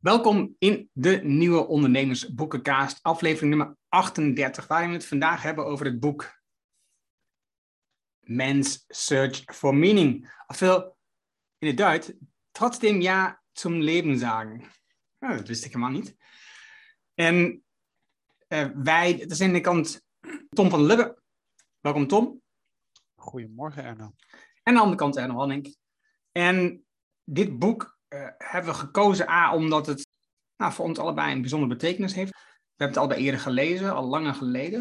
Welkom in de nieuwe Ondernemersboekenkaast, aflevering nummer 38, waarin we het vandaag hebben over het boek Man's Search for Meaning. Ofwel in het Duits, trotzdem ja zum Leben sagen. Nou, dat wist ik helemaal niet. En uh, wij, dat is aan de kant Tom van Lubbe. Welkom Tom. Goedemorgen Erno. En aan de andere kant Erno Hanning. En dit boek uh, hebben we gekozen, A, omdat het nou, voor ons allebei een bijzondere betekenis heeft. We hebben het allebei eerder gelezen, al langer geleden.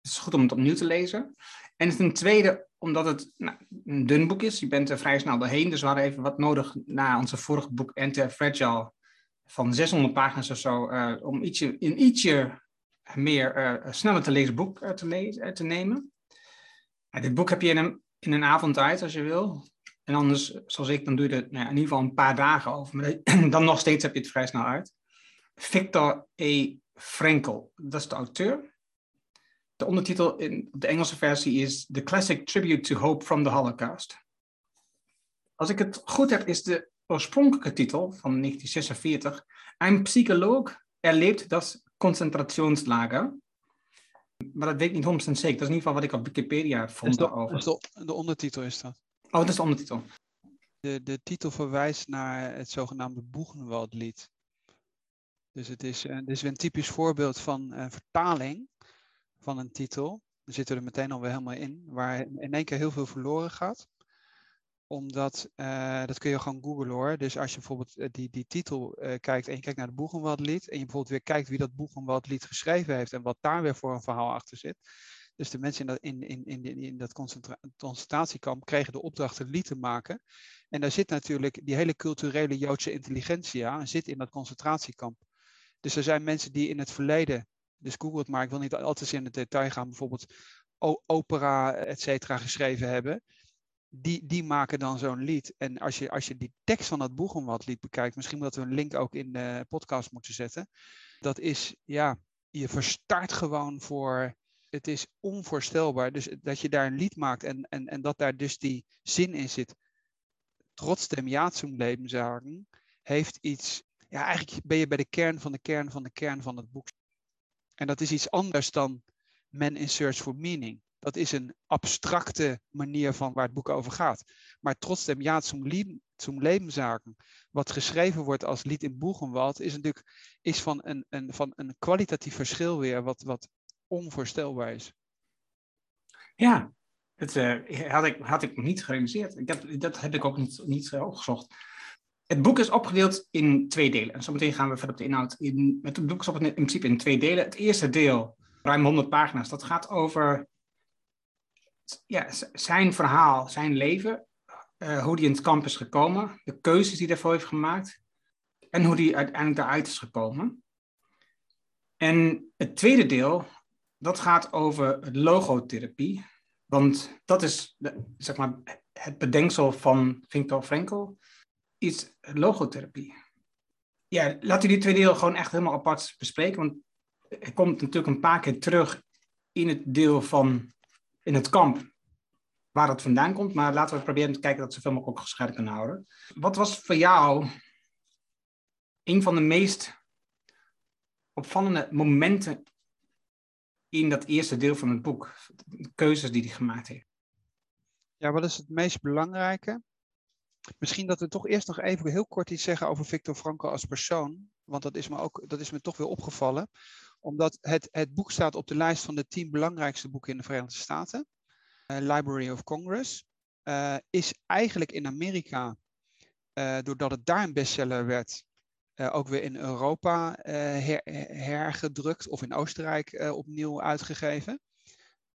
Het is goed om het opnieuw te lezen. En ten tweede, omdat het nou, een dun boek is. Je bent er vrij snel doorheen, dus we hadden even wat nodig na onze vorige boek Enter Fragile van 600 pagina's of zo, uh, om ietsje, in ietsje meer uh, sneller te lezen boek te nemen. dit boek heb je in een, in een avond uit als je wil. En anders, zoals ik, dan doe je er nou ja, in ieder geval een paar dagen over. Maar dan nog steeds heb je het vrij snel uit. Victor E. Frankl, dat is de auteur. De ondertitel in de Engelse versie is The Classic Tribute to Hope from the Holocaust. Als ik het goed heb, is de oorspronkelijke titel van 1946 Een psycholoog erlebt das Konzentrationslager. Maar dat weet ik niet 100% zeker. Dat is in ieder geval wat ik op Wikipedia vond. De, over. De, de ondertitel is dat. Oh, dat is de ondertitel. De, de titel verwijst naar het zogenaamde Boegenwaldlied. Dus het is, uh, dit is een typisch voorbeeld van een vertaling van een titel. Dan zitten we er meteen alweer helemaal in, waar in één keer heel veel verloren gaat. Omdat, uh, dat kun je gewoon googlen hoor. Dus als je bijvoorbeeld uh, die, die titel kijkt en je kijkt naar het Boegenwaldlied. En je bijvoorbeeld weer kijkt wie dat Boegenwaldlied geschreven heeft en wat daar weer voor een verhaal achter zit. Dus de mensen in dat, in, in, in, in dat concentra concentratiekamp kregen de opdracht een lied te maken. En daar zit natuurlijk die hele culturele Joodse intelligentia zit in dat concentratiekamp. Dus er zijn mensen die in het verleden, dus google het maar, ik wil niet altijd in het detail gaan, bijvoorbeeld opera, et cetera, geschreven hebben. Die, die maken dan zo'n lied. En als je, als je die tekst van dat Boegenwald lied bekijkt, misschien dat we een link ook in de podcast moeten zetten. Dat is, ja, je verstart gewoon voor het is onvoorstelbaar. Dus dat je daar een lied maakt en, en, en dat daar dus die zin in zit. Trotzdem ja zum heeft iets. Ja, eigenlijk ben je bij de kern van de kern van de kern van het boek. En dat is iets anders dan Men in Search for Meaning. Dat is een abstracte manier van waar het boek over gaat. Maar trotzdem ja zum, wat geschreven wordt als lied in Boegenwald, is natuurlijk is van, een, een, van een kwalitatief verschil weer, wat, wat onvoorstelbaar. Ja, dat uh, had, ik, had ik niet gerealiseerd. Ik heb, dat heb ik ook niet, niet uh, opgezocht. Het boek is opgedeeld in twee delen. En zometeen gaan we verder op de inhoud. In, het boek is op, in principe in twee delen. Het eerste deel, ruim 100 pagina's, dat gaat over ja, zijn verhaal, zijn leven. Uh, hoe hij in het kamp is gekomen. De keuzes die hij daarvoor heeft gemaakt. En hoe hij uiteindelijk daaruit is gekomen. En het tweede deel, dat gaat over logotherapie. Want dat is zeg maar, het bedenksel van Viktor Frankl, is logotherapie. Ja, laten we die twee delen gewoon echt helemaal apart bespreken. Want het komt natuurlijk een paar keer terug in het deel van in het kamp waar het vandaan komt. Maar laten we proberen te kijken dat we zoveel mogelijk ook gescheiden kunnen houden. Wat was voor jou een van de meest opvallende momenten in dat eerste deel van het boek. De keuzes die hij gemaakt heeft. Ja, wat is het meest belangrijke? Misschien dat we toch eerst nog even heel kort iets zeggen over Victor Frankl als persoon. Want dat is me, ook, dat is me toch weer opgevallen. Omdat het, het boek staat op de lijst van de tien belangrijkste boeken in de Verenigde Staten. Uh, Library of Congress. Uh, is eigenlijk in Amerika, uh, doordat het daar een bestseller werd, ook weer in Europa her, hergedrukt of in Oostenrijk uh, opnieuw uitgegeven.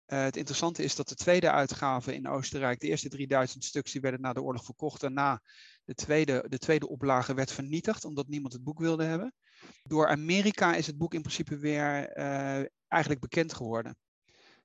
het interessante is dat de tweede uitgave in Oostenrijk, de eerste 3000 stuks, die werden na de oorlog verkocht. Daarna de tweede, de tweede oplage werd vernietigd, omdat niemand het boek wilde hebben. Door Amerika is het boek in principe weer eigenlijk bekend geworden.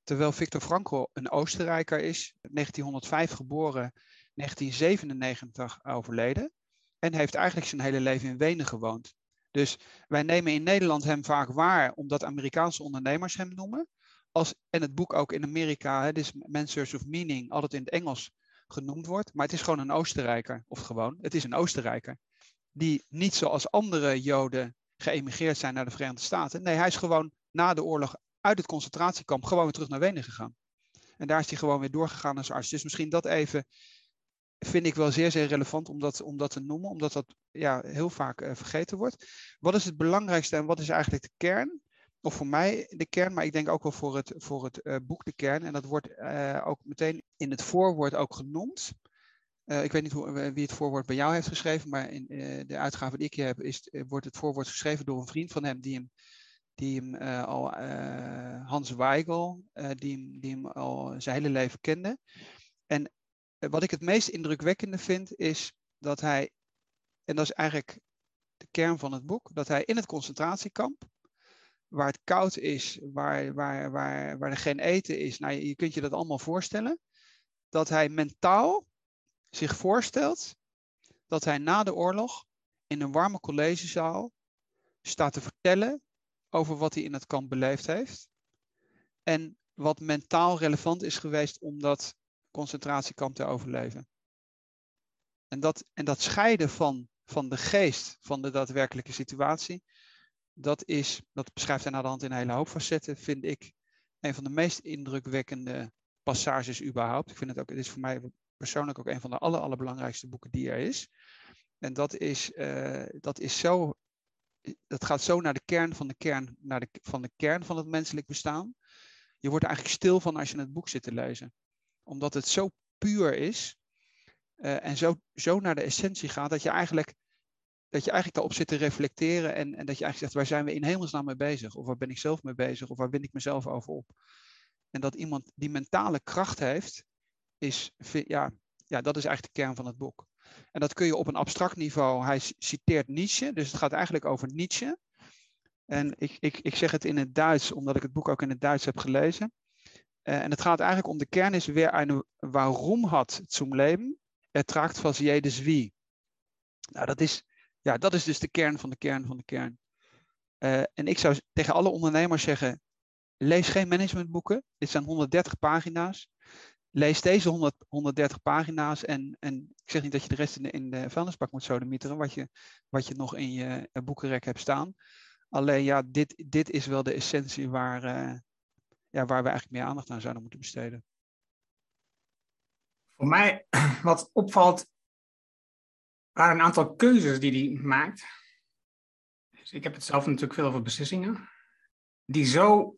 Terwijl Victor Frankl een Oostenrijker is, 1905 geboren, 1997 overleden. En heeft eigenlijk zijn hele leven in Wenen gewoond. Dus wij nemen in Nederland hem vaak waar, omdat Amerikaanse ondernemers hem noemen. Als, en het boek ook in Amerika, het is Man's Search of Meaning, altijd in het Engels genoemd wordt. Maar het is gewoon een Oostenrijker. Of gewoon, het is een Oostenrijker. die niet zoals andere Joden geëmigreerd zijn naar de Verenigde Staten. Nee, hij is gewoon na de oorlog uit het concentratiekamp gewoon weer terug naar Wenen gegaan. En daar is hij gewoon weer doorgegaan als arts. Dus misschien dat even vind ik wel zeer, zeer relevant om dat, om dat te noemen, omdat dat ja, heel vaak uh, vergeten wordt. Wat is het belangrijkste en wat is eigenlijk de kern? Of voor mij de kern, maar ik denk ook wel voor het, voor het uh, boek de kern. En dat wordt uh, ook meteen in het voorwoord ook genoemd. ik weet niet hoe, wie het voorwoord bij jou heeft geschreven, maar in de uitgave die ik hier heb, is, wordt het voorwoord geschreven door een vriend van hem die hem die hem al, Hans Weigel, die, hem, die hem al zijn hele leven kende. En wat ik het meest indrukwekkende vind, is dat hij, en dat is eigenlijk de kern van het boek, dat hij in het concentratiekamp, waar het koud is, waar, waar, waar, waar er geen eten is, nou, je kunt je dat allemaal voorstellen, dat hij mentaal zich voorstelt dat hij na de oorlog in een warme collegezaal staat te vertellen over wat hij in het kamp beleefd heeft. En wat mentaal relevant is geweest om dat concentratiekamp te overleven. En dat, en dat scheiden van, van de geest van de daadwerkelijke situatie, dat, is, dat beschrijft hij naar de hand in een hele hoop facetten, vind ik een van de meest indrukwekkende passages überhaupt. Ik vind het ook, het is voor mij persoonlijk ook een van de aller, allerbelangrijkste boeken die er is. En dat is, uh, dat is zo dat gaat zo naar de kern van de kern, naar de, van de kern van het menselijk bestaan. Je wordt er eigenlijk stil van als je het boek zit te lezen. Omdat het zo puur is uh, en zo, zo naar de essentie gaat dat je eigenlijk, dat je eigenlijk daarop zit te reflecteren en, en dat je eigenlijk zegt, waar zijn we in hemelsnaam mee bezig? Of waar ben ik zelf mee bezig? Of waar win ik mezelf over op? En dat iemand die mentale kracht heeft, is, ja, ja, dat is eigenlijk de kern van het boek. En dat kun je op een abstract niveau. Hij citeert Nietzsche, dus het gaat eigenlijk over Nietzsche. En ik, ik, ik zeg het in het Duits, omdat ik het boek ook in het Duits heb gelezen. Uh, en het gaat eigenlijk om de kern is weer een waarom had zum Leben ertragt was jedes wie. Nou, dat is, ja, dat is dus de kern van de kern van de kern. Uh, en ik zou tegen alle ondernemers zeggen, lees geen managementboeken. Dit zijn 130 pagina's lees deze 100, 130 pagina's en, en ik zeg niet dat je de rest in de, in de vuilnisbak moet sodemieteren, wat je, wat je nog in je eh, boekenrek hebt staan. Alleen ja, dit, dit is wel de essentie waar, ja, waar we eigenlijk meer aandacht aan zouden moeten besteden. Voor mij, wat opvalt, waren een aantal keuzes die hij maakt. Dus ik heb het zelf natuurlijk veel over beslissingen. Die zo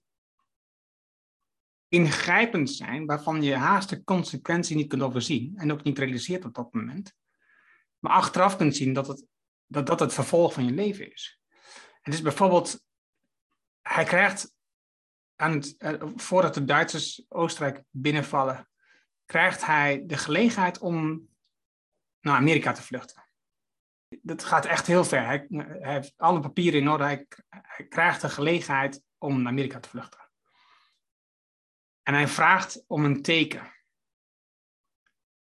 ingrijpend zijn, waarvan je haast de consequentie niet kunt overzien en ook niet realiseert op dat moment. Maar achteraf kunt zien dat het, dat, dat het vervolg van je leven is. Het is bijvoorbeeld, hij krijgt, eh, voordat de Duitsers Oostenrijk binnenvallen, krijgt hij de gelegenheid om naar Amerika te vluchten. Dat gaat echt heel ver. Hij, hij heeft alle papieren in orde. Hij, hij krijgt de gelegenheid om naar Amerika te vluchten. En hij vraagt om een teken.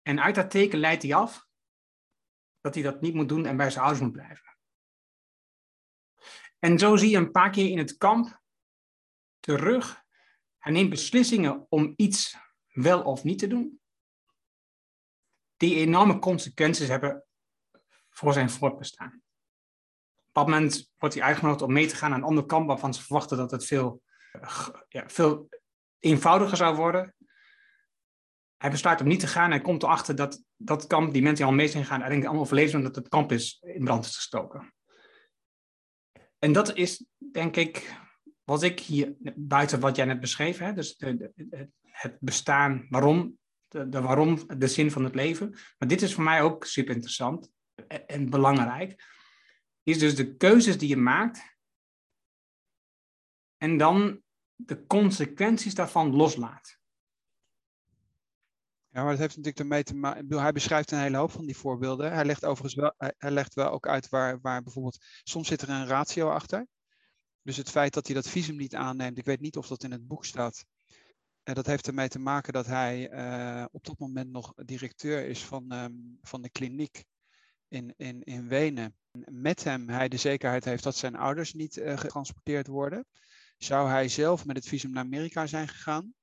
En uit dat teken leidt hij af dat hij dat niet moet doen en bij zijn ouders moet blijven. En zo zie je een paar keer in het kamp terug. Hij neemt beslissingen om iets wel of niet te doen. Die enorme consequenties hebben voor zijn voortbestaan. Op dat moment wordt hij uitgenodigd om mee te gaan naar een ander kamp waarvan ze verwachten dat het veel, ja, veel eenvoudiger zou worden. Hij besluit om niet te gaan. Hij komt erachter dat dat kamp, die mensen die al mee zijn gegaan, eigenlijk allemaal verlezen omdat het kamp is in brand is gestoken. En dat is, denk ik, wat ik hier, buiten wat jij net beschreef, hè, dus de, het bestaan, waarom, de, waarom, de zin van het leven. Maar dit is voor mij ook super interessant en, en belangrijk. Is dus de keuzes die je maakt. En dan de consequenties daarvan loslaat. Ja, maar dat heeft natuurlijk ermee te maken. Hij beschrijft een hele hoop van die voorbeelden. Hij legt overigens wel, hij legt wel ook uit waar, waar bijvoorbeeld. Soms zit er een ratio achter. Dus het feit dat hij dat visum niet aanneemt, ik weet niet of dat in het boek staat. Dat heeft ermee te maken dat hij uh, op dat moment nog directeur is van, um, van de kliniek in, in, in Wenen. Met hem hij de zekerheid heeft dat zijn ouders niet uh, getransporteerd worden. Zou hij zelf met het visum naar Amerika zijn gegaan,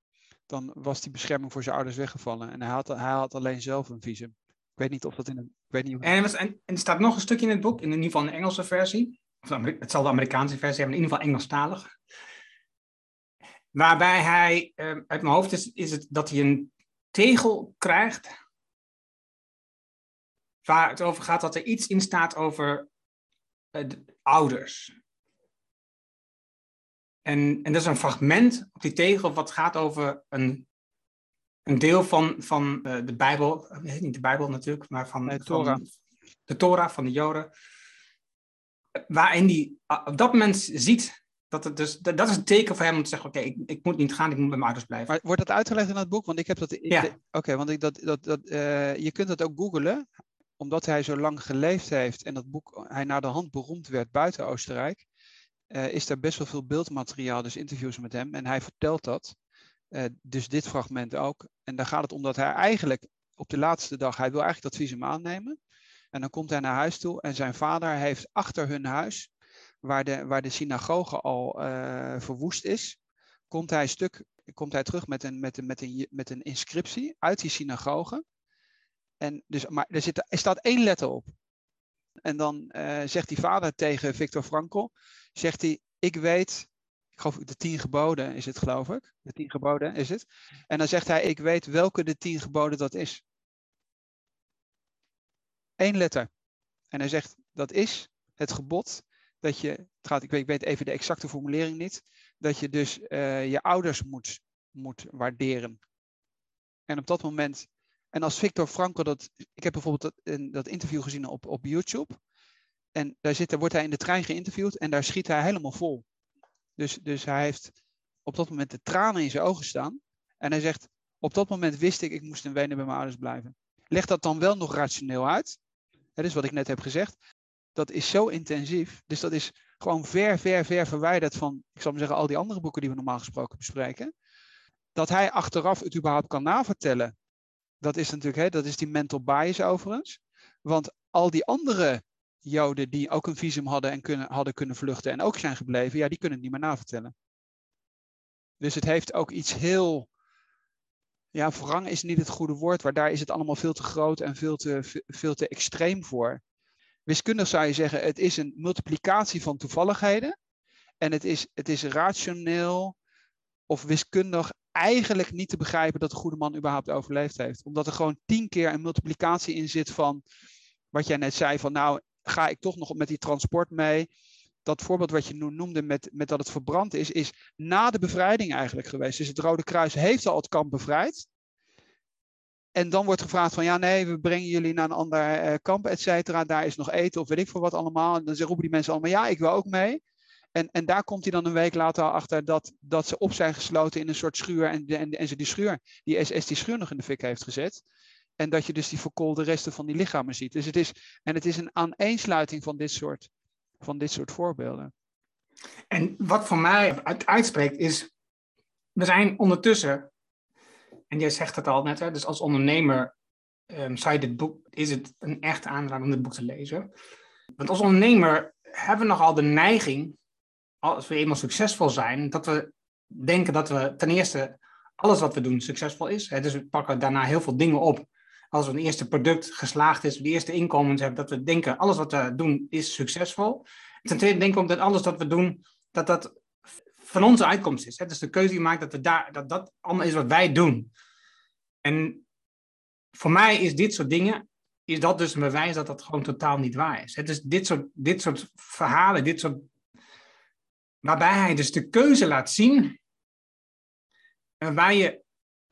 dan was die bescherming voor zijn ouders weggevallen. En hij had, hij had alleen zelf een visum. Ik weet niet of dat in een. Ik weet niet en, en, er staat nog een stukje in het boek, in ieder geval de Engelse versie. Het zal de Amerikaanse versie hebben, in ieder geval Engelstalig. Waarbij hij, uh, uit mijn hoofd is, is het dat hij een tegel krijgt. Waar het over gaat dat er iets in staat over uh, ouders. En, en dat is een fragment op die tegel wat gaat over een, een deel van, van uh, de Bijbel. Niet de Bijbel natuurlijk, maar van, de Torah. Van de Torah van de Joden. Waarin die op dat moment ziet dat, het dus, dat, is een teken voor hem om te zeggen: Oké, ik, ik moet niet gaan, ik moet bij mijn ouders blijven. Maar wordt dat uitgelegd in dat boek? Want ik heb dat. Ja. Oké, want ik dat, dat, dat, uh, je kunt dat ook googlen. Omdat hij zo lang geleefd heeft en dat boek, hij naar de hand beroemd werd buiten Oostenrijk, uh, is er best wel veel beeldmateriaal, dus interviews met hem. En hij vertelt dat. Uh, dus dit fragment ook. En daar gaat het om dat hij eigenlijk op de laatste dag, hij wil eigenlijk dat visum aannemen. En dan komt hij naar huis toe en zijn vader heeft achter hun huis waar de, waar de synagoge al uh, verwoest is, komt hij, stuk, komt hij terug met een, met, een, met, een, met een inscriptie uit die synagoge. En dus, maar er, zit, er staat één letter op. En dan uh, zegt die vader tegen Victor Frankl, zegt hij, ik weet, ik geloof de tien geboden is het geloof ik, de tien geboden is het. En dan zegt hij, ik weet welke de tien geboden dat is. Eén letter. En hij zegt, dat is het gebod dat je, het gaat, ik, weet, ik weet even de exacte formulering niet, dat je dus uh, je ouders moet, moet waarderen. En op dat moment, en als Victor Frankl dat, ik heb bijvoorbeeld dat, dat interview gezien op, op YouTube, en daar zit, wordt hij in de trein geïnterviewd en daar schiet hij helemaal vol. Dus, dus hij heeft op dat moment de tranen in zijn ogen staan. En hij zegt, op dat moment wist ik, ik moest in Wenen bij mijn ouders blijven. Leg dat dan wel nog rationeel uit. Dat is wat ik net heb gezegd dat is zo intensief. Dus dat is gewoon ver, ver, ver verwijderd van, ik zal maar zeggen, al die andere boeken die we normaal gesproken bespreken. Dat hij achteraf het überhaupt kan navertellen, dat is natuurlijk, hè, dat is die mental bias overigens. Want al die andere Joden die ook een visum hadden en kunnen, hadden kunnen vluchten en ook zijn gebleven, ja, die kunnen het niet meer navertellen. Dus het heeft ook iets heel, ja, wrang is niet het goede woord, maar daar is het allemaal veel te groot en veel te, veel te extreem voor. Wiskundig zou je zeggen, het is een multiplicatie van toevalligheden. En het is, het is rationeel of wiskundig eigenlijk niet te begrijpen dat de goede man überhaupt overleefd heeft. Omdat er gewoon tien keer een multiplicatie in zit van wat jij net zei, van nou ga ik toch nog met die transport mee. Dat voorbeeld wat je noemde met, met dat het verbrand is, is na de bevrijding eigenlijk geweest. Dus het Rode Kruis heeft al het kamp bevrijd. En dan wordt gevraagd van ja, nee, we brengen jullie naar een ander uh, kamp, et cetera. Daar is nog eten of weet ik veel wat allemaal. En dan roepen die mensen allemaal ja, ik wil ook mee. En, en daar komt hij dan een week later achter dat, dat ze op zijn gesloten in een soort schuur. En, en, en ze die schuur, die SS die schuur nog in de fik heeft gezet. En dat je dus die verkoolde resten van die lichamen ziet. Dus het is, en het is een aaneensluiting van dit soort, van dit soort voorbeelden. En wat voor mij uitspreekt is, we zijn ondertussen en jij zegt het al net, hè, dus als ondernemer um, zou je dit boek, is het een echt aanrader om dit boek te lezen. Want als ondernemer hebben we nogal de neiging, als we eenmaal succesvol zijn, dat we denken dat we ten eerste alles wat we doen succesvol is. Hè, dus we pakken daarna heel veel dingen op. Als een eerste product geslaagd is, de eerste inkomens hebben, dat we denken alles wat we doen is succesvol. Ten tweede denken we ook dat alles wat we doen, dat dat van onze uitkomst is. Hè? Dus de keuze die maakt dat, we daar, dat dat allemaal is wat wij doen. En voor mij is dit soort dingen, is dat dus een bewijs dat dat gewoon totaal niet waar is. Het is dit soort, dit soort verhalen, dit soort, waarbij hij dus de keuze laat zien. En waar je,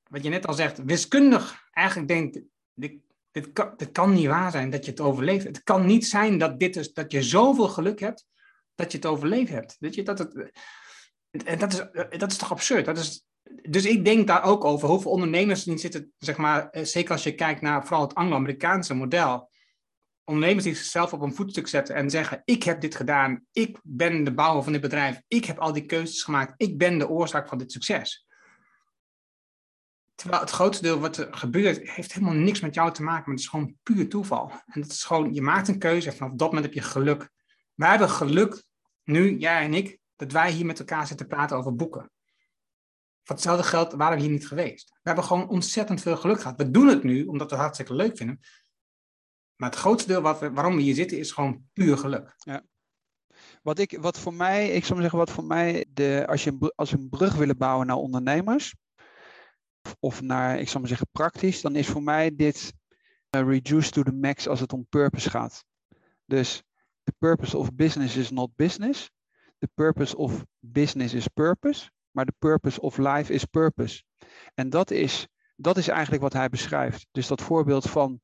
wat je net al zegt, wiskundig eigenlijk denkt, dit, dit, kan, kan niet waar zijn dat je het overleeft. Het kan niet zijn dat, dit is, dat je zoveel geluk hebt dat je het overleefd hebt. Weet je, dat het, en dat is, dat is toch absurd? Dat is, dus ik denk daar ook over hoeveel ondernemers niet zitten, zeg maar, eh, zeker als je kijkt naar vooral het Anglo-Amerikaanse model. Ondernemers die zichzelf op een voetstuk zetten en zeggen: Ik heb dit gedaan, ik ben de bouwer van dit bedrijf, ik heb al die keuzes gemaakt, ik ben de oorzaak van dit succes. Terwijl het grootste deel wat er gebeurt, heeft helemaal niks met jou te maken, maar het is gewoon puur toeval. En het is gewoon, je maakt een keuze en vanaf dat moment heb je geluk. Wij hebben geluk, nu, jij en ik, dat wij hier met elkaar zitten praten over boeken. Voor hetzelfde geld waren we hier niet geweest. We hebben gewoon ontzettend veel geluk gehad. We doen het nu omdat we het hartstikke leuk vinden. Maar het grootste deel wat we, waarom we hier zitten is gewoon puur geluk. Ja. Wat, ik, wat voor mij, ik zou maar zeggen, wat voor mij, de, als, je, als we een brug willen bouwen naar ondernemers, of naar, ik zou maar zeggen, praktisch, dan is voor mij dit uh, reduce to the max als het om purpose gaat. Dus the purpose of business is not business. The purpose of business is purpose. Maar the purpose of life is purpose. En dat is, dat is eigenlijk wat hij beschrijft. Dus dat voorbeeld van,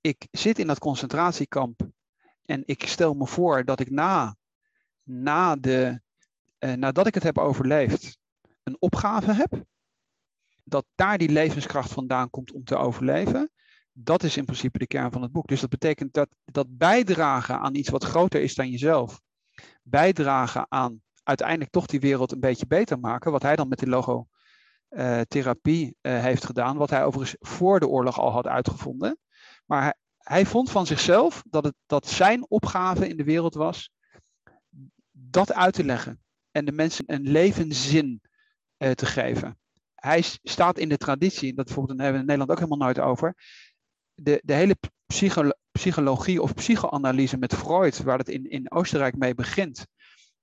ik zit in dat concentratiekamp en ik stel me voor dat ik na, na de, eh, nadat ik het heb overleefd, een opgave heb. Dat daar die levenskracht vandaan komt om te overleven. Dat is in principe de kern van het boek. Dus dat betekent dat, dat bijdragen aan iets wat groter is dan jezelf. Bijdragen aan uiteindelijk toch die wereld een beetje beter maken. Wat hij dan met die logotherapie uh, heeft gedaan. Wat hij overigens voor de oorlog al had uitgevonden. Maar hij, vond van zichzelf dat, het, dat zijn opgave in de wereld was dat uit te leggen en de mensen een levenszin uh, te geven. Hij staat in de traditie, dat hebben we in Nederland ook helemaal nooit over. De, de hele psycho psychologie of psychoanalyse met Freud, waar het in, in Oostenrijk mee begint.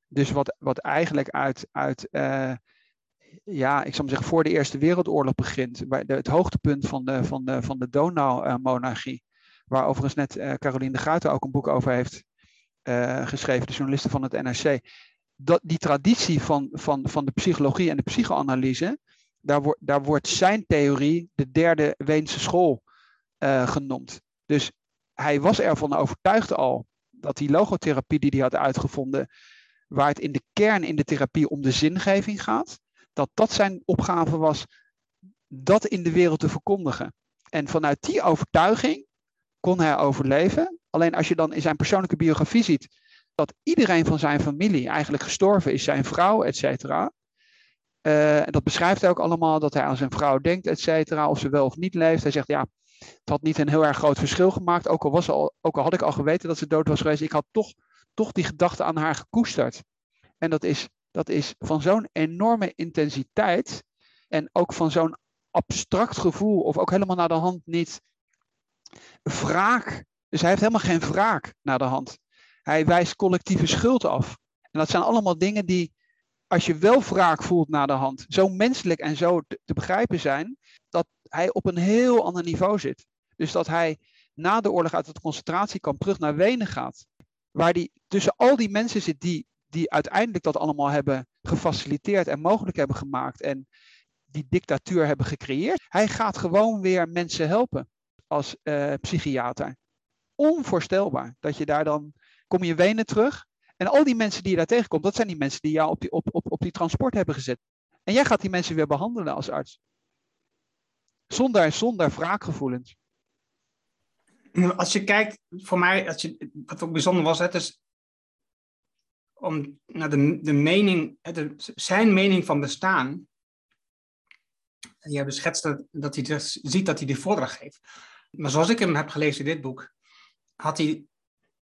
Dus wat, wat eigenlijk uit, uit uh, ja, ik zou maar zeggen, voor de Eerste Wereldoorlog begint. Bij het hoogtepunt van de, van de, van de Donau-monarchie waar overigens net uh, Caroline de Guiten ook een boek over heeft uh, geschreven, de journalisten van het NRC. Dat, die traditie van, van, van de psychologie en de psychoanalyse, daar, wordt daar wordt zijn theorie de derde Weense school uh, genoemd. Dus hij was ervan overtuigd al dat die logotherapie die hij had uitgevonden, waar het in de kern in de therapie om de zingeving gaat, dat dat zijn opgave was dat in de wereld te verkondigen. En vanuit die overtuiging kon hij overleven. Alleen als je dan in zijn persoonlijke biografie ziet dat iedereen van zijn familie eigenlijk gestorven is, zijn vrouw, et cetera. Uh, en dat beschrijft hij ook allemaal, dat hij aan zijn vrouw denkt, et cetera, of ze wel of niet leeft. Hij zegt, ja, het had niet een heel erg groot verschil gemaakt, ook al, was al, ook al had ik al geweten dat ze dood was geweest, ik had toch, toch die gedachte aan haar gekoesterd. En dat is, dat is van zo'n enorme intensiteit en ook van zo'n abstract gevoel, of ook helemaal naar de hand niet wraak. Dus hij heeft helemaal geen wraak naar de hand. Hij wijst collectieve schuld af. En dat zijn allemaal dingen die, als je wel wraak voelt naar de hand, zo menselijk en zo te, begrijpen zijn, dat hij op een heel ander niveau zit. Dus dat hij na de oorlog uit het concentratiekamp terug naar Wenen gaat. Waar hij tussen al die mensen zit die, die uiteindelijk dat allemaal hebben gefaciliteerd en mogelijk hebben gemaakt. En die dictatuur hebben gecreëerd. Hij gaat gewoon weer mensen helpen als uh, psychiater. Onvoorstelbaar dat je daar dan, kom je Wenen terug en al die mensen die je daar tegenkomt, dat zijn die mensen die jou op die, op, op, op die transport hebben gezet. En jij gaat die mensen weer behandelen als arts. Zonder, zonder wraakgevoelens. Als je kijkt, voor mij, als je, wat ook bijzonder was, het is om naar de, de mening, zijn mening van bestaan. Je beschetst dat, dat hij dus ziet dat hij die voordracht geeft. Maar zoals ik hem heb gelezen in dit boek, had hij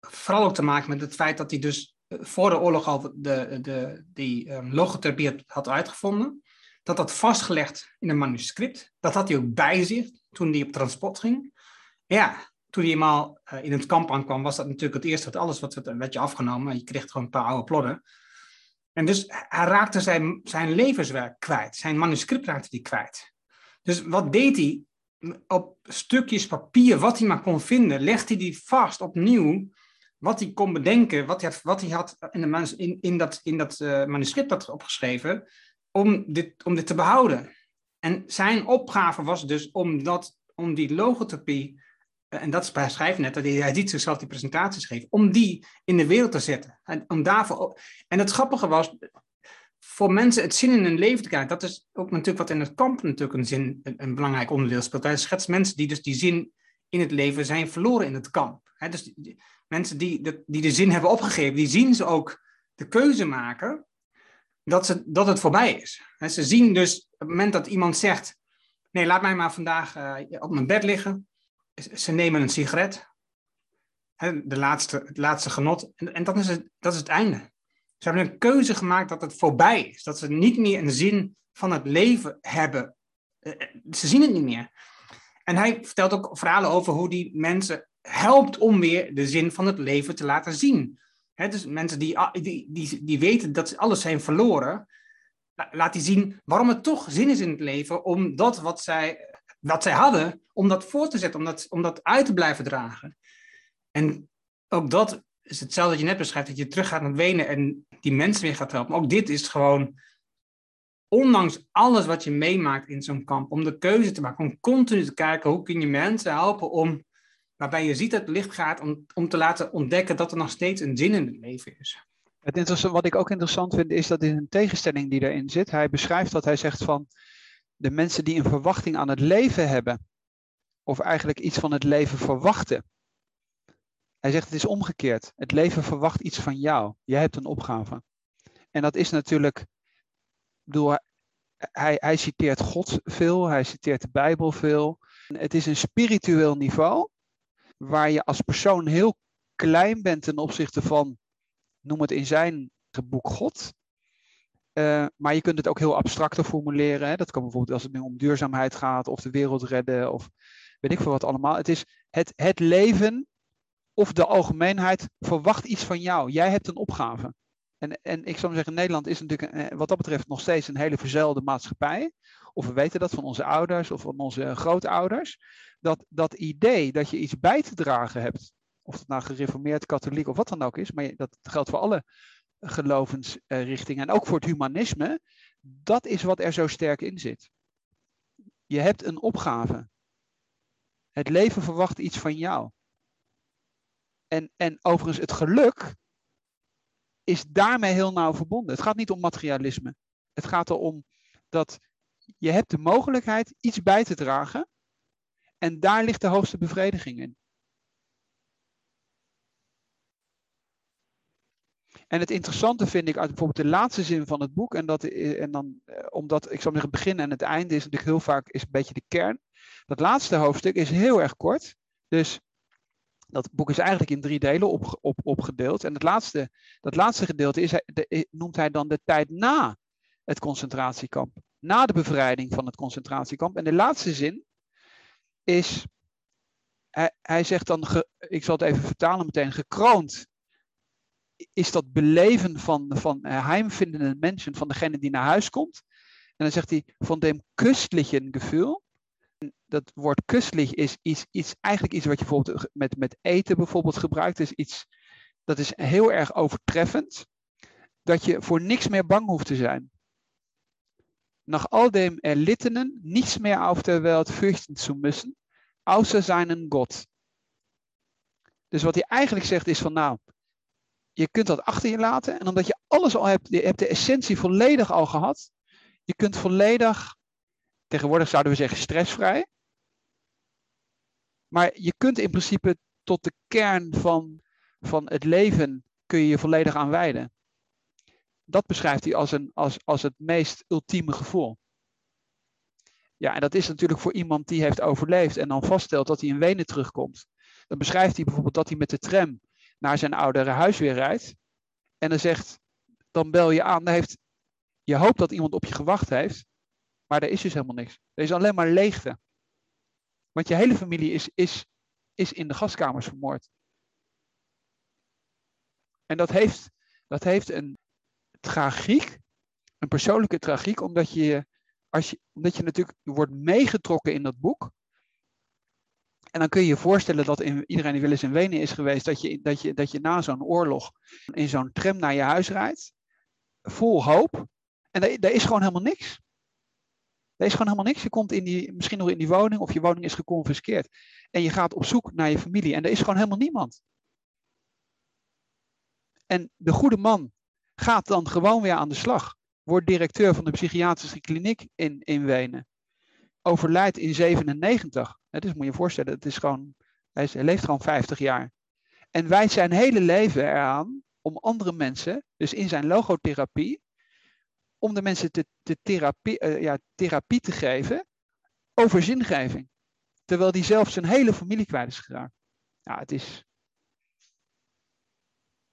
vooral ook te maken met het feit dat hij dus voor de oorlog al de, de, die um, logotherapie had uitgevonden. Dat dat vastgelegd in een manuscript. Dat had hij ook bij zich toen hij op transport ging. Ja, toen hij eenmaal uh, in het kamp aankwam, was dat natuurlijk het eerste dat alles wat werd je afgenomen. Je kreeg gewoon een paar oude plodden. En dus hij raakte zijn, zijn levenswerk kwijt. Zijn manuscript raakte hij kwijt. Dus wat deed hij? op stukjes papier, wat hij maar kon vinden, legde hij die vast opnieuw. Wat hij kon bedenken, wat hij, wat hij had in, de, in, in dat, in dat uh, manuscript had opgeschreven, om dit, om dit te behouden. En zijn opgave was dus om, dat, om die logotherapie, uh, en dat beschrijft net, dat hij, hij ziet zichzelf die presentaties geven, om die in de wereld te zetten. En, om daarvoor, en het grappige was, voor mensen het zin in hun leven te krijgen. Dat is ook natuurlijk wat in het kamp natuurlijk een, zin, een, belangrijk onderdeel speelt. Hij schetst mensen die dus die zin in het leven zijn verloren in het kamp. dus die, mensen die de, die de zin hebben opgegeven, die zien ze ook de keuze maken dat, ze, dat het voorbij is. ze zien dus op het moment dat iemand zegt, nee, laat mij maar vandaag uh, op mijn bed liggen. Ze nemen een sigaret. de laatste, het laatste genot. En, en dat, is het, dat is het einde. Ze hebben een keuze gemaakt dat het voorbij is. Dat ze niet meer een zin van het leven hebben. Eh, eh, ze zien het niet meer. En hij vertelt ook verhalen over hoe die mensen helpt om weer de zin van het leven te laten zien. Dus mensen die, die, die, die weten dat ze alles zijn verloren, laat die zien waarom het toch zin is in het leven om dat wat zij, wat zij hadden, om dat voor te zetten, om dat, om dat uit te blijven dragen. En ook dat is hetzelfde dat je net beschrijft, dat je terug gaat naar Wenen en die mensen weer gaat helpen. ook dit is gewoon, ondanks alles wat je meemaakt in zo'n kamp, om de keuze te maken, om continu te kijken hoe kun je mensen helpen om, waarbij je ziet dat het licht gaat, om, om te laten ontdekken dat er nog steeds een zin in het leven is. Het wat ik ook interessant vind, is dat in een tegenstelling die erin zit, hij beschrijft dat hij zegt van de mensen die een verwachting aan het leven hebben, of eigenlijk iets van het leven verwachten. Hij zegt het is omgekeerd. Het leven verwacht iets van jou. Jij hebt een opgave. En dat is natuurlijk, bedoel, hij, hij citeert God veel, hij citeert de Bijbel veel. Het is een spiritueel niveau waar je als persoon heel klein bent ten opzichte van noem het in zijn boek God. Uh, maar je kunt het ook heel abstracter formuleren. Hè? Dat kan bijvoorbeeld als het nu om duurzaamheid gaat, of de wereld redden, of weet ik veel wat allemaal. Het is het, het leven of de algemeenheid verwacht iets van jou. Jij hebt een opgave. En, en ik zou zeggen, Nederland is natuurlijk eh, wat dat betreft nog steeds een hele verzeilde maatschappij. Of we weten dat van onze ouders of van onze grootouders. Dat, dat idee dat je iets bij te dragen hebt of het nou gereformeerd, katholiek of wat dan ook is, maar dat geldt voor alle gelovensrichtingen en ook voor het humanisme, dat is wat er zo sterk in zit. Je hebt een opgave. Het leven verwacht iets van jou. En, en overigens, het geluk is daarmee heel nauw verbonden. Het gaat niet om materialisme. Het gaat erom dat je hebt de mogelijkheid iets bij te dragen. En daar ligt de hoogste bevrediging in. En het interessante vind ik uit bijvoorbeeld de laatste zin van het boek, en, dat, en dan, eh, omdat ik zou zeggen, het begin en het einde is natuurlijk heel vaak is een beetje de kern. Dat laatste hoofdstuk is heel erg kort. Dus dat boek is eigenlijk in drie delen op, op, opgedeeld. En het laatste, dat laatste gedeelte is, de, noemt hij dan de tijd na het concentratiekamp. Na de bevrijding van het concentratiekamp. En de laatste zin is, hij, hij zegt dan, ik zal het even vertalen meteen, gekroond is dat beleven van, van uh, heimvindende mensen, van degene die naar huis komt. En dan zegt hij, van dem köstlichen gevoel. Dat woord köstlich is, is, is eigenlijk iets wat je bijvoorbeeld met, met eten bijvoorbeeld gebruikt. is iets, dat is heel erg overtreffend. Dat je voor niks meer bang hoeft te zijn. Nach all dem Erlittenen niets meer auf der Welt fürchten zu müssen, außer seinen God. Dus wat hij eigenlijk zegt is van nou, je kunt dat achter je laten. En omdat je alles al hebt, je hebt de essentie volledig al gehad. Je kunt volledig, tegenwoordig zouden we zeggen stressvrij. Maar je kunt in principe tot de kern van, van het leven kun je je volledig aan wijden. Dat beschrijft hij als, een, als, als het meest ultieme gevoel. Ja, en dat is natuurlijk voor iemand die heeft overleefd en dan vaststelt dat hij in Wenen terugkomt. Dan beschrijft hij bijvoorbeeld dat hij met de tram naar zijn oudere huis weer rijdt. En dan zegt, dan bel je aan. Dan heeft, je hoopt dat iemand op je gewacht heeft. Maar er is dus helemaal niks. Er is alleen maar leegte. Want je hele familie is, is, is in de gaskamers vermoord. En dat heeft, dat heeft een tragiek, een persoonlijke tragiek, omdat je, als je, omdat je natuurlijk wordt meegetrokken in dat boek. En dan kun je je voorstellen dat in, iedereen die wel eens in Wenen is geweest, dat je, dat je, dat je na zo'n oorlog in zo'n tram naar je huis rijdt, vol hoop. En daar, is gewoon helemaal niks. Er is gewoon helemaal niks. Je komt in die, misschien nog in die woning of je woning is geconfiskeerd. En je gaat op zoek naar je familie en er is gewoon helemaal niemand. En de goede man gaat dan gewoon weer aan de slag. Wordt directeur van de psychiatrische kliniek in, in Wenen overlijdt in 97. Dus moet je voorstellen, het is gewoon, hij, leeft gewoon 50 jaar. En wijdt zijn hele leven eraan om andere mensen, dus in zijn logotherapie, om de mensen te, therapie, uh, ja, therapie te geven over zingeving. Terwijl hij zelf zijn hele familie kwijt is geraakt. Ja, het is,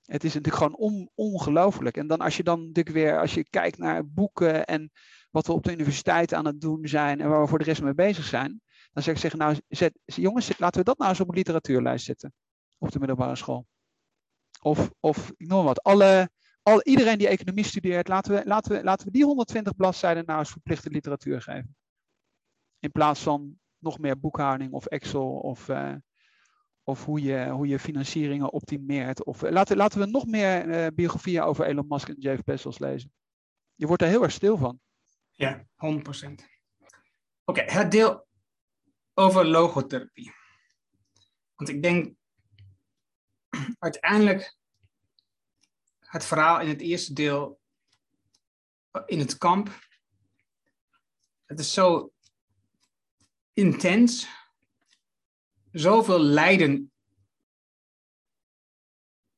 het is natuurlijk gewoon on, ongelooflijk. En dan als je dan natuurlijk weer, als je kijkt naar boeken en wat we op de universiteit aan het doen zijn en waar we voor de rest mee bezig zijn, Dan zeg ik zeggen, nou jongens, laten we dat nou eens op een literatuurlijst zetten. Op de middelbare school. Of, of ik noem wat, alle, al, iedereen die economie studeert, laten we, laten, we, laten we die 120 bladzijden nou eens verplichte literatuur geven. In plaats van nog meer boekhouding of Excel of, uh, of hoe, je, hoe je financieringen optimeert. Of, uh, laten, laten we nog meer uh, biografieën over Elon Musk en Jeff Bezos lezen. Je wordt er heel erg stil van. Ja, 100%. Oké, het deel over logotherapie. Want ik denk uiteindelijk het verhaal in het eerste deel in het kamp. Het is zo intens. Zoveel lijden.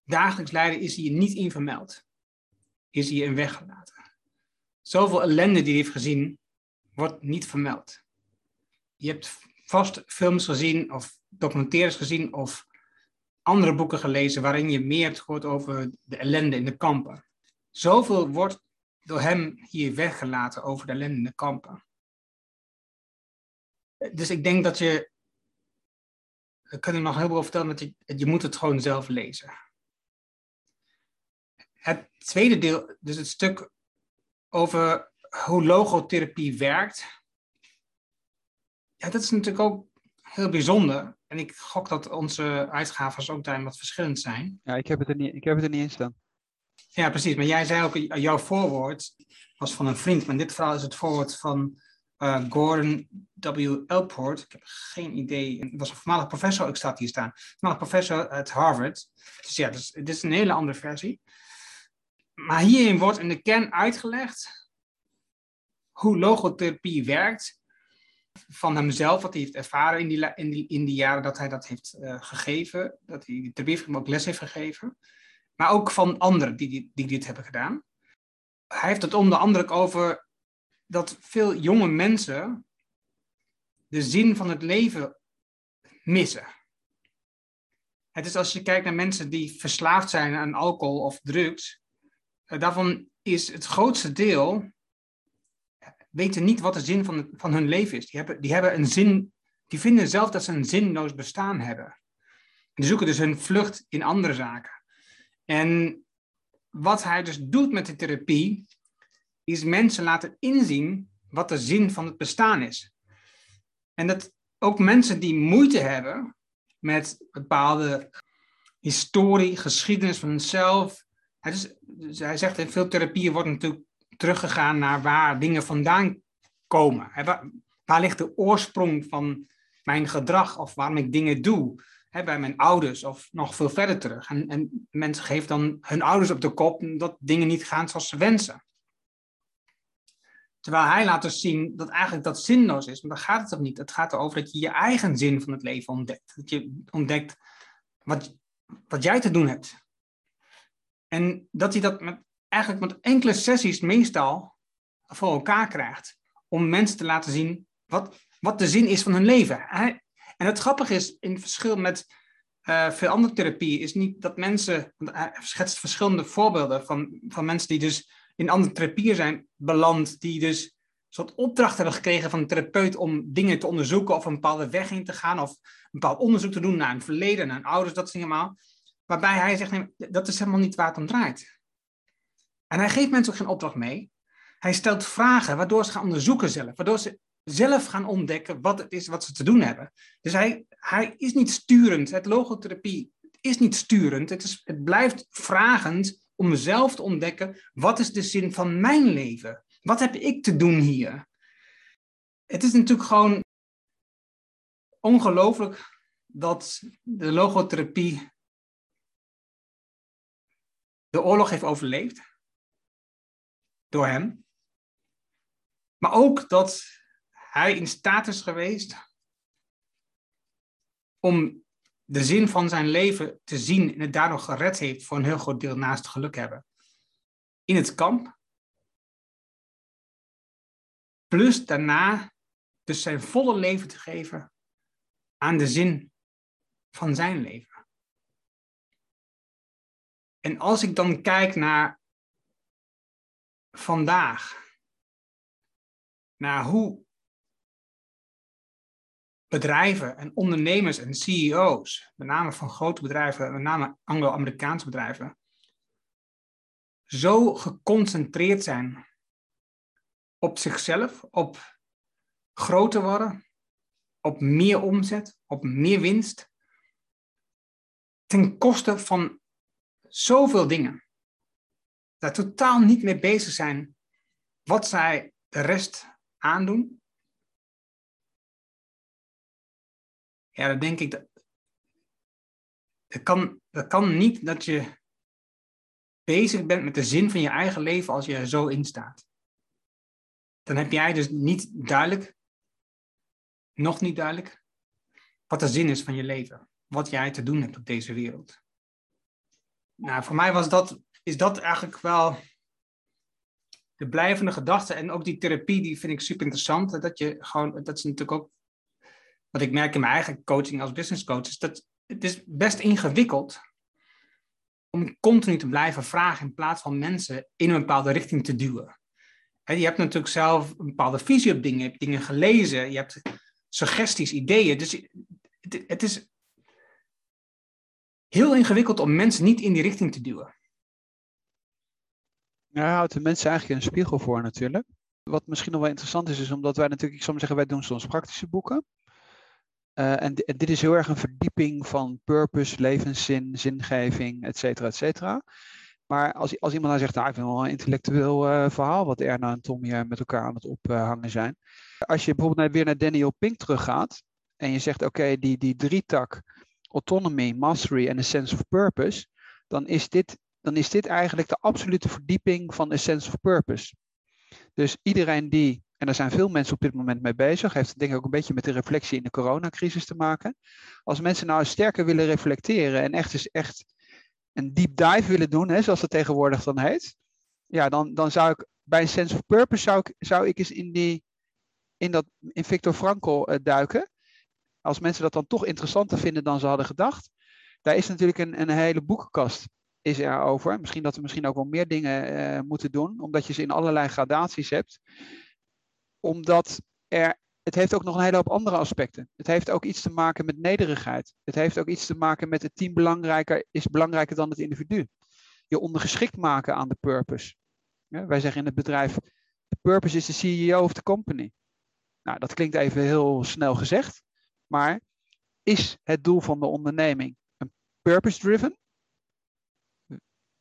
Dagelijks lijden is hier niet in vermeld. Is hier in weggelaten. Zoveel ellende die hij heeft gezien, wordt niet vermeld. Je hebt vast films gezien of documentaires gezien of andere boeken gelezen waarin je meer hebt gehoord over de ellende in de kampen. Zoveel wordt door hem hier weggelaten over de ellende in de kampen. Dus ik denk dat je, ik kan nog heel veel vertellen, dat je, je moet het gewoon zelf lezen. Het tweede deel, dus het stuk over hoe logotherapie werkt. Ja, dat is natuurlijk ook heel bijzonder. En ik gok dat onze uitgaven ook daarin wat verschillend zijn. Ja, ik heb het er niet, ik heb het er niet in staan. Ja, precies. Maar jij zei ook, jouw voorwoord was van een vriend. Maar in dit verhaal is het voorwoord van uh, Gordon W. Elport. Ik heb geen idee. Het was een voormalig professor, ik staat hier staan. Voormalig professor uit Harvard. Dus ja, dus, dit is een hele andere versie. Maar hierin wordt in de kern uitgelegd hoe logotherapie werkt van hemzelf, wat hij heeft ervaren in die, in die, in die jaren dat hij dat heeft uh, gegeven, dat hij ter ook les heeft gegeven, maar ook van anderen die, die, die dit hebben gedaan. Hij heeft het onder andere over dat veel jonge mensen de zin van het leven missen. Het is als je kijkt naar mensen die verslaafd zijn aan alcohol of drugs, uh, daarvan is het grootste deel weten niet wat de zin van, van hun leven is. Die hebben, die hebben een zin, die vinden zelf dat ze een zinloos bestaan hebben. En die zoeken dus hun vlucht in andere zaken. En wat hij dus doet met de therapie, is mensen laten inzien wat de zin van het bestaan is. En dat ook mensen die moeite hebben met bepaalde historie, geschiedenis van hunzelf. Is, dus hij zegt in veel therapieën wordt natuurlijk teruggegaan naar waar dingen vandaan komen. Waar, ligt de oorsprong van mijn gedrag of waarom ik dingen doe? bij mijn ouders of nog veel verder terug. En, en mensen geven dan hun ouders op de kop dat dingen niet gaan zoals ze wensen. Terwijl hij laat dus zien dat eigenlijk dat zinloos is. Maar daar gaat het ook niet. Het gaat erover dat je je eigen zin van het leven ontdekt. Dat je ontdekt wat, wat jij te doen hebt. En dat hij dat met eigenlijk met enkele sessies meestal voor elkaar krijgt. Om mensen te laten zien wat, wat de zin is van hun leven. En het grappige is, in verschil met uh, veel andere therapieën, is niet dat mensen, hij schetst verschillende voorbeelden van, van mensen die dus in andere therapieën zijn beland, die dus een soort opdracht hebben gekregen van een therapeut om dingen te onderzoeken of een bepaalde weg in te gaan of een bepaald onderzoek te doen naar een verleden, naar een ouders, dat soort dingen Waarbij hij zegt, nee, dat is helemaal niet waar het om draait. En hij geeft mensen ook geen opdracht mee. Hij stelt vragen waardoor ze gaan onderzoeken zelf. Waardoor ze zelf gaan ontdekken wat het is wat ze te doen hebben. Dus hij, hij is niet sturend. Het logotherapie is niet sturend. Het, is, het blijft vragend om zelf te ontdekken wat is de zin van mijn leven? Wat heb ik te doen hier? Het is natuurlijk gewoon ongelooflijk dat de logotherapie de oorlog heeft overleefd door hem. Maar ook dat hij in staat is geweest om de zin van zijn leven te zien en het daardoor gered heeft voor een heel groot deel naast geluk hebben. In het kamp. Plus daarna dus zijn volle leven te geven aan de zin van zijn leven. En als ik dan kijk naar vandaag naar hoe bedrijven en ondernemers en CEO's, met name van grote bedrijven, met name Anglo-Amerikaanse bedrijven, zo geconcentreerd zijn op zichzelf, op groter worden, op meer omzet, op meer winst, ten koste van zoveel dingen. Daar totaal niet mee bezig zijn wat zij de rest aandoen. Ja, dan denk ik dat. Het kan, dat kan niet dat je bezig bent met de zin van je eigen leven als je er zo in staat. Dan heb jij dus niet duidelijk, nog niet duidelijk, wat de zin is van je leven. Wat jij te doen hebt op deze wereld. Nou, voor mij was dat, is dat eigenlijk wel de blijvende gedachte. En ook die therapie, die vind ik super interessant. Dat je gewoon, dat is natuurlijk ook wat ik merk in mijn eigen coaching als business coach, is dat het is best ingewikkeld om continu te blijven vragen in plaats van mensen in een bepaalde richting te duwen. je hebt natuurlijk zelf een bepaalde visie op dingen, je hebt dingen gelezen, je hebt suggesties, ideeën. Dus het, het is heel ingewikkeld om mensen niet in die richting te duwen. Ja, houdt de mensen eigenlijk een spiegel voor natuurlijk. Wat misschien nog wel interessant is, is omdat wij natuurlijk, ik zeggen, wij doen soms praktische boeken. Uh, en, dit is heel erg een verdieping van purpose, levenszin, zingeving, et cetera, et cetera. Maar als, als iemand nou zegt, nou, ik vind wel een intellectueel uh, verhaal wat Erna en Tom hier met elkaar aan het ophangen zijn. Als je bijvoorbeeld weer naar Daniel Pink teruggaat en je zegt, oké, die, die drietak, autonomy, mastery en a sense of purpose, dan is dit, dan is dit eigenlijk de absolute verdieping van a sense of purpose. Dus iedereen die en daar zijn veel mensen op dit moment mee bezig. Heeft denk ik ook een beetje met de reflectie in de coronacrisis te maken. Als mensen nou sterker willen reflecteren en echt, eens echt een deep dive willen doen, hè, zoals het tegenwoordig dan heet. Ja, dan, dan zou ik bij een sense of purpose zou ik, zou ik eens in, die, in, dat, in Victor Frankl uh, duiken. Als mensen dat dan toch interessanter vinden dan ze hadden gedacht. Daar is natuurlijk een, een hele boekenkast is er over. Misschien dat we misschien ook wel meer dingen uh, moeten doen, omdat je ze in allerlei gradaties hebt omdat er, het heeft ook nog een hele hoop andere aspecten. Het heeft ook iets te maken met nederigheid. Het heeft ook iets te maken met het team belangrijker is belangrijker dan het individu. Je ondergeschikt maken aan de purpose. Wij zeggen in het bedrijf, de purpose is de CEO of the company. Nou, dat klinkt even heel snel gezegd, maar is het doel van de onderneming een purpose-driven?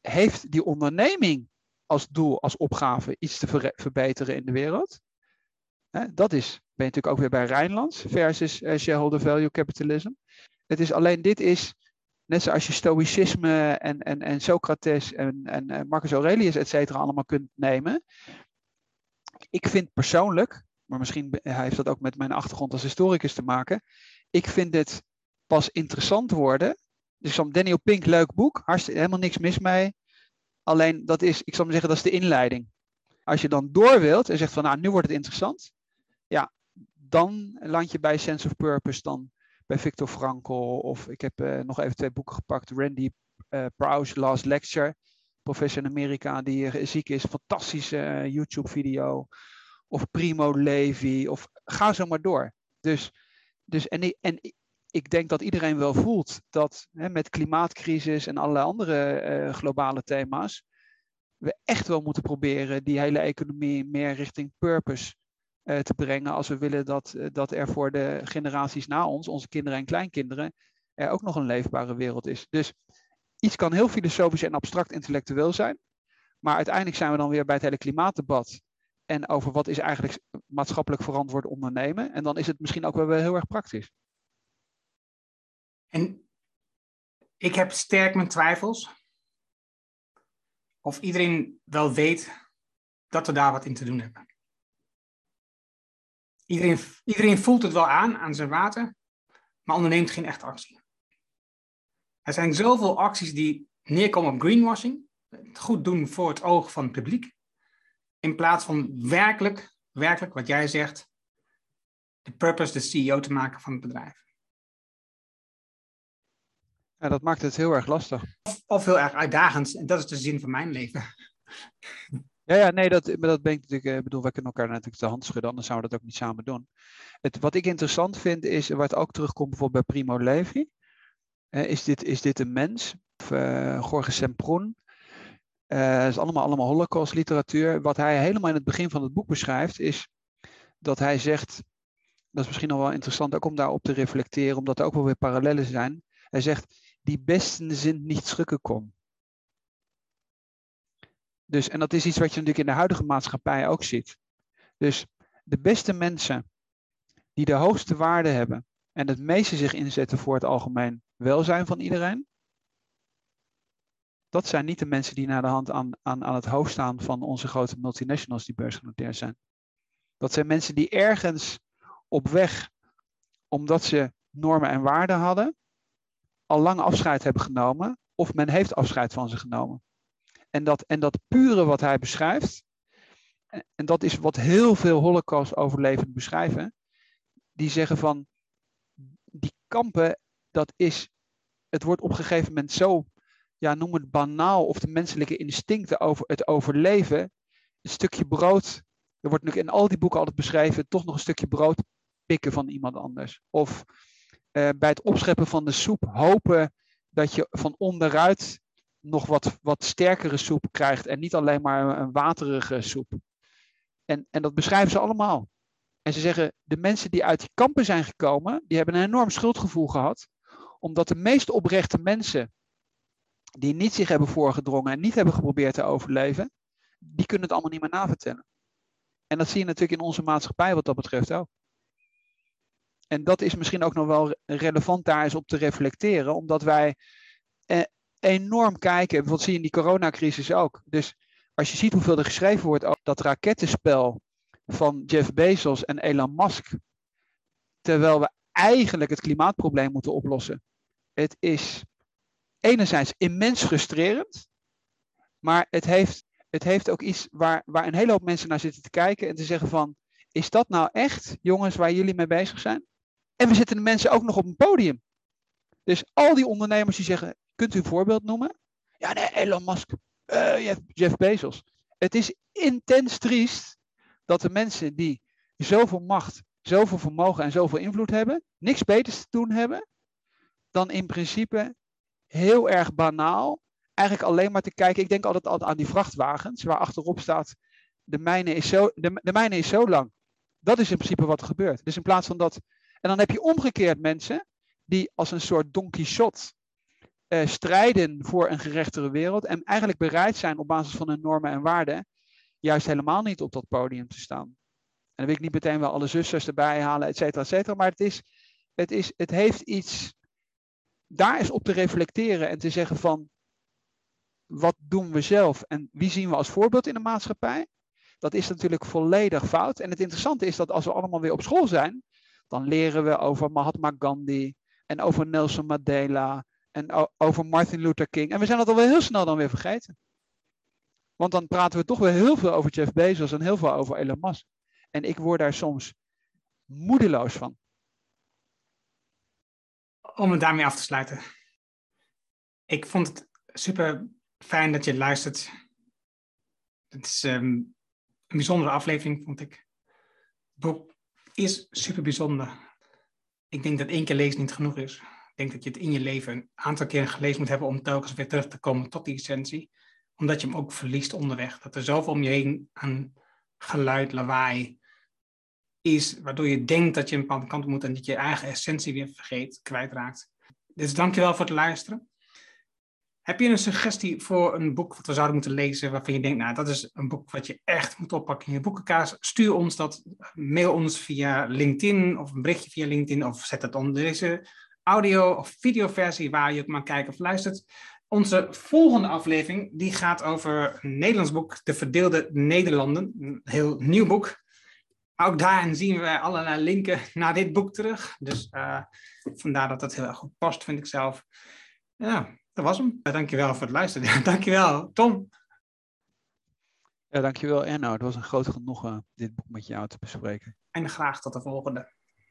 Heeft die onderneming als doel, als opgave iets te verbeteren in de wereld? dat is, ben je natuurlijk ook weer bij Rijnlands versus uh, shareholder value capitalism. Het is alleen, dit is, net zoals je stoïcisme en, en, en Socrates en, en Marcus Aurelius, et cetera, allemaal kunt nemen. Ik vind persoonlijk, maar misschien heeft dat ook met mijn achtergrond als historicus te maken, ik vind het pas interessant worden. Dus van Daniel Pink, leuk boek, hartstikke, helemaal niks mis mee. Alleen dat is, ik zal maar zeggen, dat is de inleiding. Als je dan door wilt en zegt van nou, nu wordt het interessant, ja, dan land je bij Sense of Purpose, dan bij Victor Frankl. Of ik heb uh, nog even twee boeken gepakt. Randy uh, Last Lecture. Professor in Amerika die uh, ziek is. Fantastische YouTube-video. Of Primo Levi. Of ga zo maar door. Dus, dus en, en ik denk dat iedereen wel voelt dat hè, met klimaatcrisis en allerlei andere globale thema's. We echt wel moeten proberen die hele economie meer richting purpose uh, te brengen als we willen dat, uh, dat er voor de generaties na ons, onze kinderen en kleinkinderen, er ook nog een leefbare wereld is. Dus iets kan heel filosofisch en abstract intellectueel zijn, maar uiteindelijk zijn we dan weer bij het hele klimaatdebat en over wat is eigenlijk maatschappelijk verantwoord ondernemen. En dan is het misschien ook wel heel erg praktisch. En ik heb sterk mijn twijfels of iedereen wel weet dat we daar wat in te doen hebben. Iedereen, iedereen voelt het wel aan, aan zijn water, maar onderneemt geen echte actie. Er zijn zoveel acties die neerkomen op greenwashing, het goed doen voor het oog van het publiek, in plaats van werkelijk, werkelijk wat jij zegt, de purpose, de CEO te maken van het bedrijf. Ja, dat maakt het heel erg lastig. Of, of heel erg uitdagend, en dat is de zin van mijn leven. Ja, ja, nee, dat, dat ben ik natuurlijk. Ik bedoel, wij kunnen elkaar natuurlijk de hand schudden, anders zouden we dat ook niet samen doen. Het, wat ik interessant vind is, wat ook terugkomt bijvoorbeeld bij Primo Levi. is, dit, is dit een mens? Of uh, Jorge Semproen. Uh, is allemaal, allemaal Holocaust literatuur. Wat hij helemaal in het begin van het boek beschrijft, is dat hij zegt. Dat is misschien nog wel interessant ook om daarop te reflecteren, omdat er ook wel weer parallellen zijn. Hij zegt: Die besten zijn niet schrikken kon. Dus, en dat is iets wat je natuurlijk in de huidige maatschappij ook ziet. Dus de beste mensen die de hoogste waarde hebben en het meeste zich inzetten voor het algemeen welzijn van iedereen, dat zijn niet de mensen die naar de hand aan, aan, aan het hoofd staan van onze grote multinationals die beursgenoteerd zijn. Dat zijn mensen die ergens op weg, omdat ze normen en waarden hadden, al lang afscheid hebben genomen, of men heeft afscheid van ze genomen. En dat, en dat pure wat hij beschrijft, en dat is wat heel veel Holocaust-overlevenden beschrijven, die zeggen van die kampen, dat is, het wordt op een gegeven moment zo, ja, noem het banaal, of de menselijke instincten over het overleven, een stukje brood, er wordt nu in al die boeken altijd beschreven, toch nog een stukje brood pikken van iemand anders. Of bij het opscheppen van de soep hopen dat je van onderuit nog wat, wat sterkere soep krijgt en niet alleen maar een waterige soep. En, en dat beschrijven ze allemaal. En ze zeggen, de mensen die uit die kampen zijn gekomen, die hebben een enorm schuldgevoel gehad, omdat de meest oprechte mensen, die niet zich hebben voorgedrongen en niet hebben geprobeerd te overleven, die kunnen het allemaal niet meer navertellen. En dat zie je natuurlijk in onze maatschappij wat dat betreft ook. En dat is misschien ook nog wel relevant daar eens op te reflecteren, omdat wij eh, enorm kijken. Bijvoorbeeld zie je in die coronacrisis ook. Dus als je ziet hoeveel er geschreven wordt over dat rakettenspel van Jeff Bezos en Elon Musk, terwijl we eigenlijk het klimaatprobleem moeten oplossen. Het is enerzijds immens frustrerend, maar het heeft, het heeft ook iets waar, waar een hele hoop mensen naar zitten te kijken en te zeggen van, is dat nou echt, jongens, waar jullie mee bezig zijn? En we zitten de mensen ook nog op een podium. Dus al die ondernemers die zeggen, Kunt u een voorbeeld noemen? Ja, nee, Elon Musk, uh, Jeff Bezos. Het is intens triest dat de mensen die zoveel macht, zoveel vermogen en zoveel invloed hebben, niks beters te doen hebben, dan in principe heel erg banaal, eigenlijk alleen maar te kijken. Ik denk altijd, altijd aan die vrachtwagens, waar achterop staat, de mijne is zo, de, de mijne is zo lang. Dat is in principe wat er gebeurt. Dus in plaats van dat. En dan heb je omgekeerd mensen die als een soort Don Quixote uh, strijden voor een gerechtere wereld en eigenlijk bereid zijn op basis van hun normen en waarden juist helemaal niet op dat podium te staan. En dan wil ik niet meteen wel alle zusters erbij halen, et cetera, et cetera, maar het, is, het, is, het heeft iets, daar is op te reflecteren en te zeggen van, wat doen we zelf en wie zien we als voorbeeld in de maatschappij? Dat is natuurlijk volledig fout. En het interessante is dat als we allemaal weer op school zijn, dan leren we over Mahatma Gandhi en over Nelson Mandela en over Martin Luther King. En we zijn dat alweer heel snel dan weer vergeten. Want dan praten we toch weer heel veel over Jeff Bezos en heel veel over Elon Musk. En ik word daar soms moedeloos van. Om het daarmee af te sluiten. Ik vond het super fijn dat je luistert. Het is um, een bijzondere aflevering, vond ik. Is super bijzonder. Ik denk dat één keer lezen niet genoeg is denk dat je het in je leven een aantal keer gelezen moet hebben om telkens weer terug te komen tot die essentie. Omdat je hem ook verliest onderweg. Dat er zoveel om je heen aan geluid, lawaai is, waardoor je denkt dat je een bepaalde kant moet en dat je je eigen essentie weer vergeet, kwijtraakt. Dus dankjewel voor het luisteren. Heb je een suggestie voor een boek wat we zouden moeten lezen, waarvan je denkt, nou, dat is een boek wat je echt moet oppakken in je boekenkaas? Stuur ons dat, mail ons via LinkedIn of een berichtje via LinkedIn of zet het onder deze audio- of videoversie waar je ook maar kijkt of luistert. Onze volgende aflevering die gaat over een Nederlands boek, De Verdeelde Nederlanden. Een heel nieuw boek. Ook daarin zien we allerlei linken naar dit boek terug. Dus uh, vandaar dat dat heel erg goed past, vind ik zelf. Ja, dat was hem. Dankjewel voor het luisteren. dankjewel, Tom. Ja, dankjewel Erno. Het was een groot genoegen dit boek met jou te bespreken. En graag tot de volgende.